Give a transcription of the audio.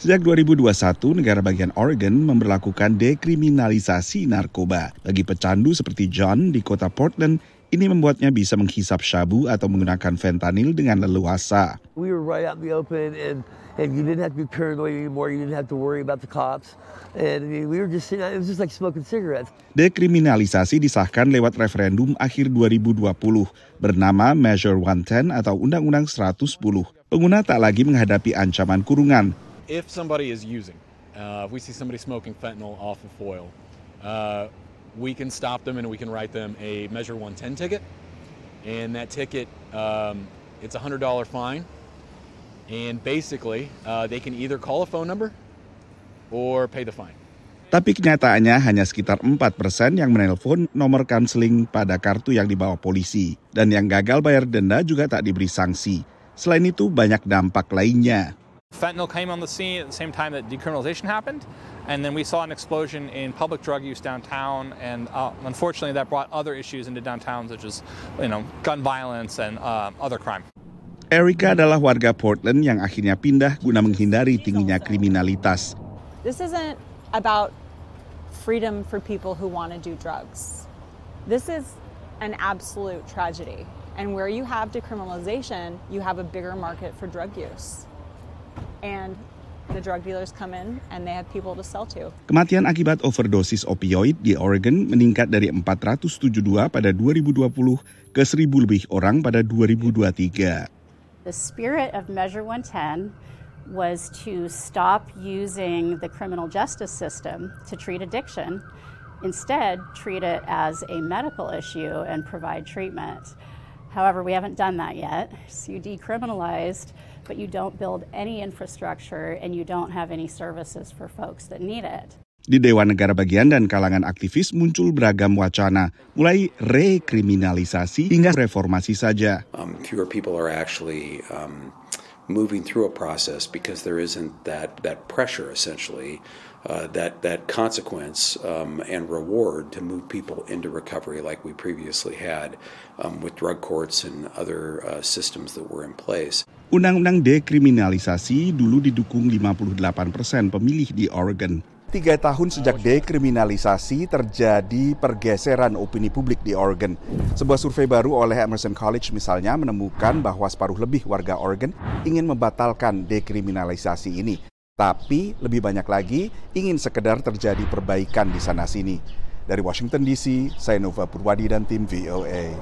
Sejak 2021, negara bagian Oregon memperlakukan dekriminalisasi narkoba. Bagi pecandu seperti John di kota Portland, ini membuatnya bisa menghisap syabu atau menggunakan fentanyl dengan leluasa. We were right out in the open and, and you didn't have to be paranoid anymore. You didn't have to worry about the cops. And we were just it was just like smoking cigarettes. Dekriminalisasi disahkan lewat referendum akhir 2020 bernama Measure 110 atau Undang-Undang 110. Pengguna tak lagi menghadapi ancaman kurungan. If somebody is using, uh, if we see somebody smoking fentanyl off of foil, uh, we can stop them and we can write them a Measure 110 ticket. And that ticket, um, it's a $100 fine. And basically, uh, they can either call a phone number or pay the fine. Tapi kenyataannya hanya sekitar 4% yang menelpon nomor kanseling pada kartu yang dibawa polisi. Dan yang gagal bayar denda juga tak diberi sanksi. Selain itu banyak dampak lainnya. Fentanyl came on the scene at the same time that decriminalization happened, and then we saw an explosion in public drug use downtown, and uh, unfortunately that brought other issues into downtown, such as you know gun violence and uh, other crime. Erika adalah warga Portland yang akhirnya pindah guna menghindari tingginya kriminalitas. This isn't about freedom for people who want to do drugs. This is an absolute tragedy. And where you have decriminalization, you have a bigger market for drug use. And the drug dealers come in and they have people to sell to. Kematian akibat overdosis opioid di Oregon meningkat dari 472 pada 2020 ke 1000 lebih orang pada 2023. The spirit of Measure 110 was to stop using the criminal justice system to treat addiction, instead, treat it as a medical issue and provide treatment. However, we haven't done that yet. So you decriminalized, but you don't build any infrastructure and you don't have any services for folks that need it. Di Dewan Negara Bagian dan kalangan aktivis muncul beragam wacana, mulai rekriminalisasi hingga reformasi saja. um, fewer people are actually um, moving through a process because there isn't that that pressure essentially uh, that that consequence um, and reward to move people into recovery like we previously had um, with drug courts and other uh, systems that were in place. Undang-undang dekriminalisasi dulu didukung 58% pemilih di Oregon. Tiga tahun sejak dekriminalisasi terjadi pergeseran opini publik di Oregon. Sebuah survei baru oleh Emerson College misalnya menemukan bahwa separuh lebih warga Oregon ingin membatalkan dekriminalisasi ini. Tapi lebih banyak lagi ingin sekedar terjadi perbaikan di sana-sini. Dari Washington DC, saya Nova Purwadi dan tim VOA.